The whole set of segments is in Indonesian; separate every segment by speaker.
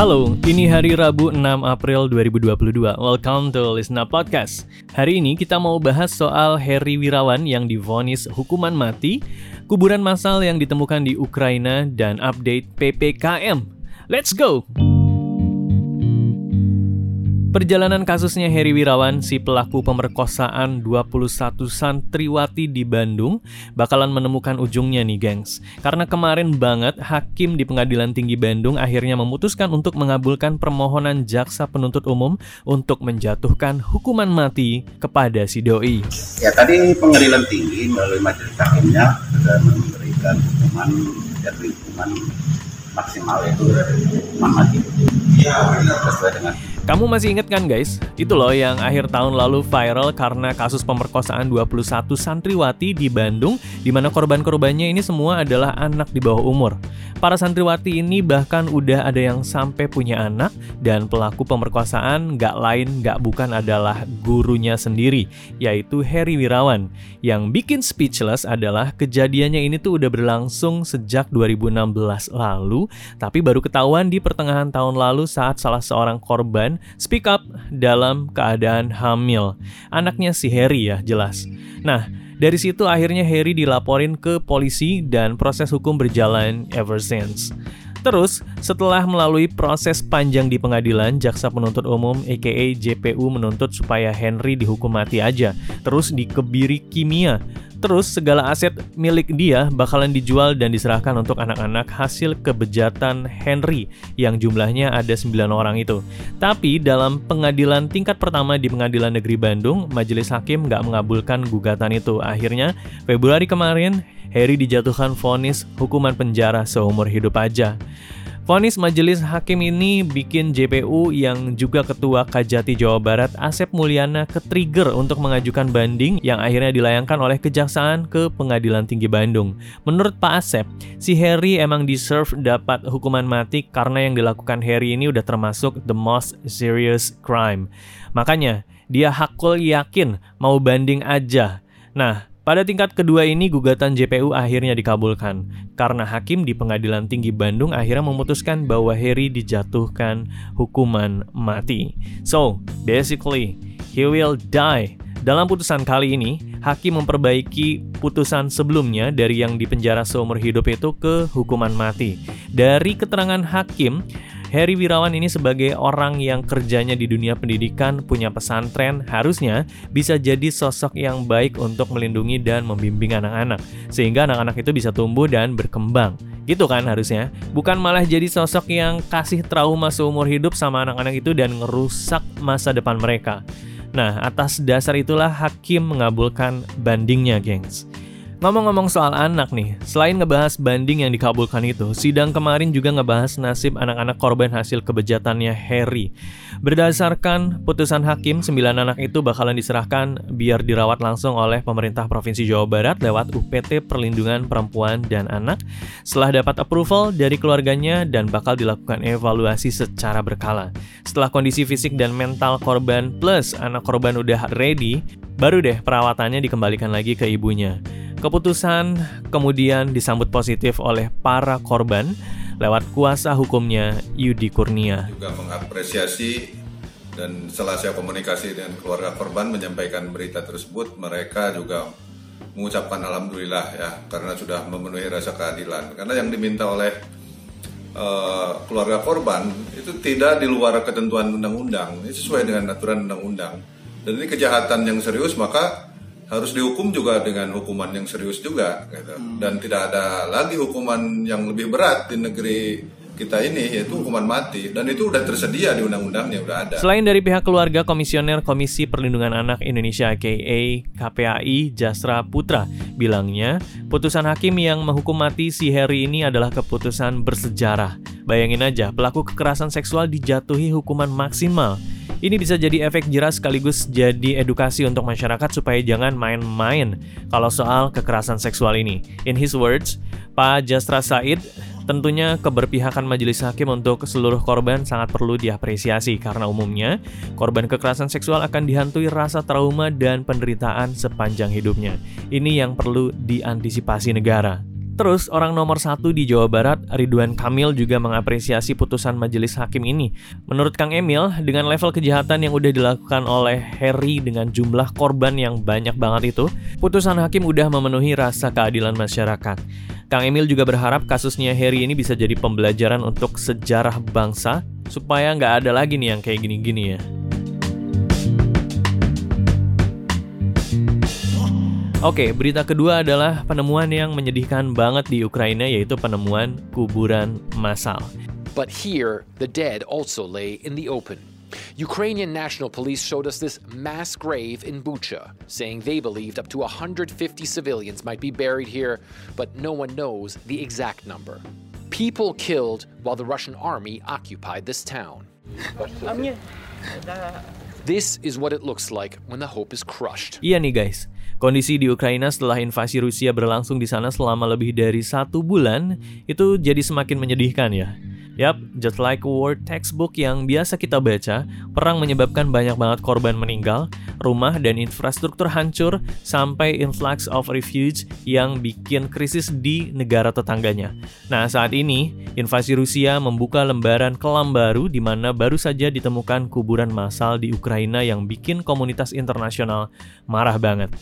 Speaker 1: Halo, ini hari Rabu 6 April 2022. Welcome to Lisna Podcast. Hari ini kita mau bahas soal Heri Wirawan yang divonis hukuman mati, kuburan massal yang ditemukan di Ukraina, dan update PPKM. Let's go! Perjalanan kasusnya Heri Wirawan, si pelaku pemerkosaan 21 santriwati di Bandung, bakalan menemukan ujungnya nih gengs. Karena kemarin banget, Hakim di Pengadilan Tinggi Bandung akhirnya memutuskan untuk mengabulkan permohonan jaksa penuntut umum untuk menjatuhkan hukuman mati kepada si Doi.
Speaker 2: Ya tadi Pengadilan Tinggi melalui majelis hakimnya sudah memberikan hukuman, jatuh hukuman maksimal yaitu hukuman mati. Ya, sesuai dengan
Speaker 1: kamu masih inget kan guys? Itu loh yang akhir tahun lalu viral karena kasus pemerkosaan 21 santriwati di Bandung di mana korban-korbannya ini semua adalah anak di bawah umur. Para santriwati ini bahkan udah ada yang sampai punya anak dan pelaku pemerkosaan nggak lain nggak bukan adalah gurunya sendiri, yaitu Heri Wirawan. Yang bikin speechless adalah kejadiannya ini tuh udah berlangsung sejak 2016 lalu, tapi baru ketahuan di pertengahan tahun lalu saat salah seorang korban speak up dalam keadaan hamil. Anaknya si Harry ya, jelas. Nah, dari situ akhirnya Harry dilaporin ke polisi dan proses hukum berjalan ever since. Terus, setelah melalui proses panjang di pengadilan, jaksa penuntut umum aka JPU menuntut supaya Henry dihukum mati aja, terus dikebiri kimia, Terus segala aset milik dia bakalan dijual dan diserahkan untuk anak-anak hasil kebejatan Henry yang jumlahnya ada 9 orang itu. Tapi dalam pengadilan tingkat pertama di Pengadilan Negeri Bandung, majelis hakim nggak mengabulkan gugatan itu. Akhirnya Februari kemarin, Harry dijatuhkan vonis hukuman penjara seumur hidup aja. Vonis majelis hakim ini bikin JPU yang juga ketua Kajati Jawa Barat Asep Mulyana ke-trigger untuk mengajukan banding yang akhirnya dilayangkan oleh Kejaksaan ke Pengadilan Tinggi Bandung. Menurut Pak Asep, si Harry emang deserve dapat hukuman mati karena yang dilakukan Harry ini udah termasuk the most serious crime. Makanya, dia hakul yakin mau banding aja. Nah, pada tingkat kedua ini gugatan JPU akhirnya dikabulkan karena hakim di Pengadilan Tinggi Bandung akhirnya memutuskan bahwa Harry dijatuhkan hukuman mati. So, basically, he will die. Dalam putusan kali ini, hakim memperbaiki putusan sebelumnya dari yang dipenjara seumur hidup itu ke hukuman mati. Dari keterangan hakim, Harry Wirawan ini sebagai orang yang kerjanya di dunia pendidikan, punya pesantren, harusnya bisa jadi sosok yang baik untuk melindungi dan membimbing anak-anak, sehingga anak-anak itu bisa tumbuh dan berkembang. Gitu kan harusnya, bukan malah jadi sosok yang kasih trauma seumur hidup sama anak-anak itu dan ngerusak masa depan mereka. Nah, atas dasar itulah hakim mengabulkan bandingnya, gengs. Ngomong-ngomong soal anak nih, selain ngebahas banding yang dikabulkan itu, sidang kemarin juga ngebahas nasib anak-anak korban hasil kebejatannya Harry. Berdasarkan putusan hakim, 9 anak itu bakalan diserahkan biar dirawat langsung oleh pemerintah Provinsi Jawa Barat lewat UPT Perlindungan Perempuan dan Anak setelah dapat approval dari keluarganya dan bakal dilakukan evaluasi secara berkala. Setelah kondisi fisik dan mental korban plus anak korban udah ready, baru deh perawatannya dikembalikan lagi ke ibunya. Keputusan kemudian disambut positif oleh para korban lewat kuasa hukumnya Yudi Kurnia.
Speaker 3: Juga mengapresiasi dan setelah saya komunikasi dengan keluarga korban menyampaikan berita tersebut, mereka juga mengucapkan alhamdulillah ya karena sudah memenuhi rasa keadilan. Karena yang diminta oleh uh, keluarga korban itu tidak di luar ketentuan undang-undang, ini sesuai dengan aturan undang-undang. Dan ini kejahatan yang serius maka harus dihukum juga dengan hukuman yang serius juga gitu. Hmm. dan tidak ada lagi hukuman yang lebih berat di negeri kita ini yaitu hukuman mati dan itu udah tersedia di undang-undangnya udah ada.
Speaker 1: Selain dari pihak keluarga Komisioner Komisi Perlindungan Anak Indonesia KA KPAI Jasra Putra bilangnya putusan hakim yang menghukum mati si Harry ini adalah keputusan bersejarah. Bayangin aja pelaku kekerasan seksual dijatuhi hukuman maksimal ini bisa jadi efek jerah sekaligus jadi edukasi untuk masyarakat supaya jangan main-main kalau soal kekerasan seksual ini. In his words, Pak Jastra Said Tentunya keberpihakan majelis hakim untuk seluruh korban sangat perlu diapresiasi karena umumnya korban kekerasan seksual akan dihantui rasa trauma dan penderitaan sepanjang hidupnya. Ini yang perlu diantisipasi negara. Terus, orang nomor satu di Jawa Barat, Ridwan Kamil juga mengapresiasi putusan majelis hakim ini. Menurut Kang Emil, dengan level kejahatan yang udah dilakukan oleh Harry dengan jumlah korban yang banyak banget itu, putusan hakim udah memenuhi rasa keadilan masyarakat. Kang Emil juga berharap kasusnya Harry ini bisa jadi pembelajaran untuk sejarah bangsa, supaya nggak ada lagi nih yang kayak gini-gini ya. Oke, berita kedua adalah penemuan yang menyedihkan banget di Ukraina yaitu penemuan kuburan massal.
Speaker 4: But here, the dead also lay in the open. Ukrainian National Police showed us this mass grave in Bucha, saying they believed up to 150 civilians might be buried here, but no one knows the exact number. People killed while the Russian army occupied this town. This is what it looks like when the hope is crushed.
Speaker 1: Iya nih guys, Kondisi di Ukraina setelah invasi Rusia berlangsung di sana selama lebih dari satu bulan itu jadi semakin menyedihkan ya. Yap, just like war textbook yang biasa kita baca, perang menyebabkan banyak banget korban meninggal, rumah dan infrastruktur hancur, sampai influx of refuge yang bikin krisis di negara tetangganya. Nah, saat ini, invasi Rusia membuka lembaran kelam baru di mana baru saja ditemukan kuburan massal di Ukraina yang bikin komunitas internasional marah banget.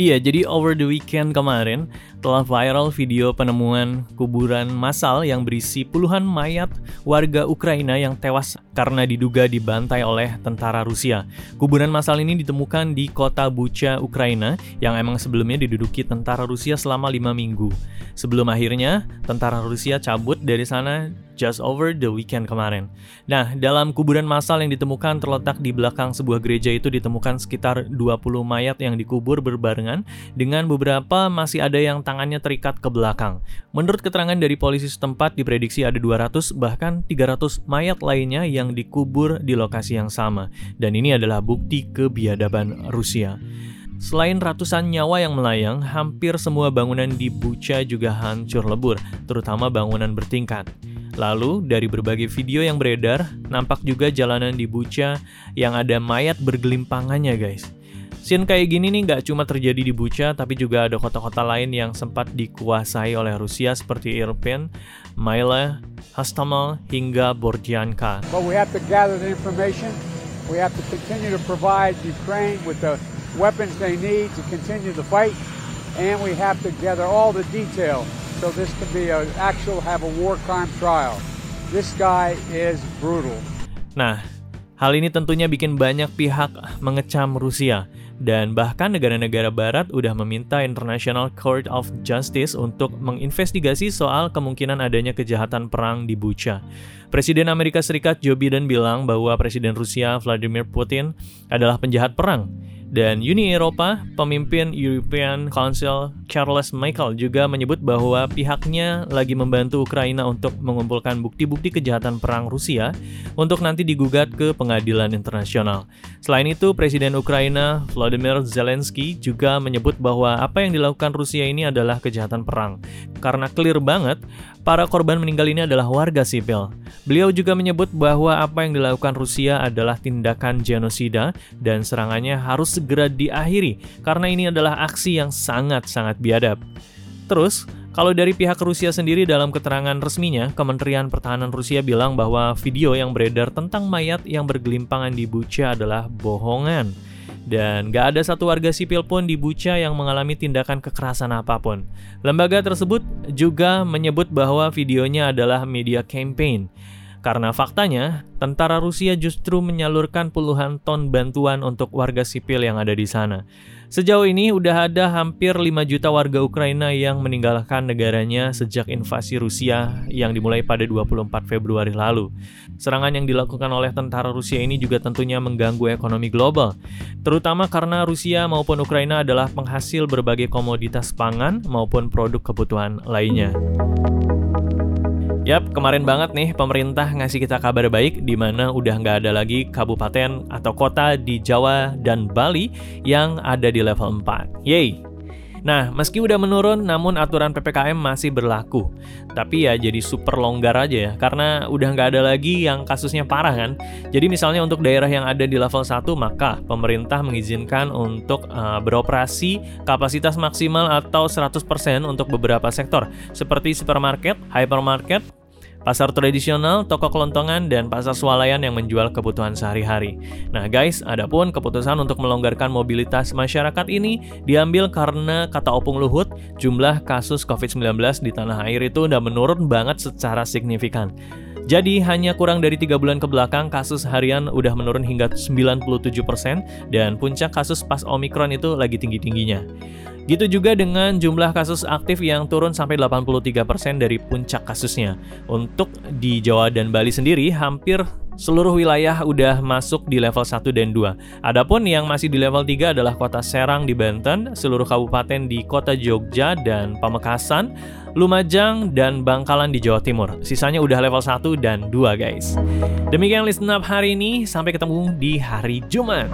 Speaker 1: Iya, jadi over the weekend kemarin telah viral video penemuan kuburan massal yang berisi puluhan mayat warga Ukraina yang tewas karena diduga dibantai oleh tentara Rusia. Kuburan massal ini ditemukan di kota Bucha, Ukraina, yang emang sebelumnya diduduki tentara Rusia selama lima minggu. Sebelum akhirnya tentara Rusia cabut dari sana just over the weekend kemarin. Nah, dalam kuburan massal yang ditemukan terletak di belakang sebuah gereja itu ditemukan sekitar 20 mayat yang dikubur berbarengan dengan beberapa masih ada yang tangannya terikat ke belakang. Menurut keterangan dari polisi setempat diprediksi ada 200 bahkan 300 mayat lainnya yang dikubur di lokasi yang sama. Dan ini adalah bukti kebiadaban Rusia. Selain ratusan nyawa yang melayang, hampir semua bangunan di Bucha juga hancur lebur, terutama bangunan bertingkat. Lalu, dari berbagai video yang beredar, nampak juga jalanan di Bucha yang ada mayat bergelimpangannya guys. Scene kayak gini nih nggak cuma terjadi di Bucha, tapi juga ada kota-kota lain yang sempat dikuasai oleh Rusia seperti Irpin, Maila, Hastomel, hingga Bordianka.
Speaker 5: But we have to gather the information. We have to continue to provide Ukraine with the weapons they need to continue the fight, and we have to gather all the detail so this can be an actual have a war crime trial. This guy is brutal.
Speaker 1: Nah, hal ini tentunya bikin banyak pihak mengecam Rusia dan bahkan negara-negara barat udah meminta International Court of Justice untuk menginvestigasi soal kemungkinan adanya kejahatan perang di Bucha. Presiden Amerika Serikat Joe Biden bilang bahwa Presiden Rusia Vladimir Putin adalah penjahat perang dan Uni Eropa, pemimpin European Council Charles Michael juga menyebut bahwa pihaknya lagi membantu Ukraina untuk mengumpulkan bukti-bukti kejahatan perang Rusia untuk nanti digugat ke pengadilan internasional. Selain itu, Presiden Ukraina Volodymyr Zelensky juga menyebut bahwa apa yang dilakukan Rusia ini adalah kejahatan perang. Karena clear banget, para korban meninggal ini adalah warga sipil. Beliau juga menyebut bahwa apa yang dilakukan Rusia adalah tindakan genosida dan serangannya harus segera diakhiri karena ini adalah aksi yang sangat-sangat biadab. Terus, kalau dari pihak Rusia sendiri dalam keterangan resminya, Kementerian Pertahanan Rusia bilang bahwa video yang beredar tentang mayat yang bergelimpangan di Bucha adalah bohongan. Dan gak ada satu warga sipil pun di Bucha yang mengalami tindakan kekerasan apa pun. Lembaga tersebut juga menyebut bahwa videonya adalah media campaign. Karena faktanya, tentara Rusia justru menyalurkan puluhan ton bantuan untuk warga sipil yang ada di sana. Sejauh ini udah ada hampir 5 juta warga Ukraina yang meninggalkan negaranya sejak invasi Rusia yang dimulai pada 24 Februari lalu. Serangan yang dilakukan oleh tentara Rusia ini juga tentunya mengganggu ekonomi global, terutama karena Rusia maupun Ukraina adalah penghasil berbagai komoditas pangan maupun produk kebutuhan lainnya. Yap, kemarin banget nih pemerintah ngasih kita kabar baik di mana udah nggak ada lagi kabupaten atau kota di Jawa dan Bali yang ada di level 4. Yeay! Nah, meski udah menurun, namun aturan PPKM masih berlaku. Tapi ya jadi super longgar aja ya, karena udah nggak ada lagi yang kasusnya parah kan. Jadi misalnya untuk daerah yang ada di level 1, maka pemerintah mengizinkan untuk uh, beroperasi kapasitas maksimal atau 100% untuk beberapa sektor, seperti supermarket, hypermarket, pasar tradisional, toko kelontongan, dan pasar swalayan yang menjual kebutuhan sehari-hari. Nah guys, adapun keputusan untuk melonggarkan mobilitas masyarakat ini diambil karena kata Opung Luhut, jumlah kasus COVID-19 di tanah air itu udah menurun banget secara signifikan. Jadi hanya kurang dari tiga bulan ke belakang kasus harian udah menurun hingga 97% dan puncak kasus pas Omikron itu lagi tinggi-tingginya. Gitu juga dengan jumlah kasus aktif yang turun sampai 83% dari puncak kasusnya. Untuk di Jawa dan Bali sendiri, hampir seluruh wilayah udah masuk di level 1 dan 2. Adapun yang masih di level 3 adalah kota Serang di Banten, seluruh kabupaten di kota Jogja dan Pamekasan, Lumajang, dan Bangkalan di Jawa Timur. Sisanya udah level 1 dan 2 guys. Demikian listen up hari ini, sampai ketemu di hari Jumat.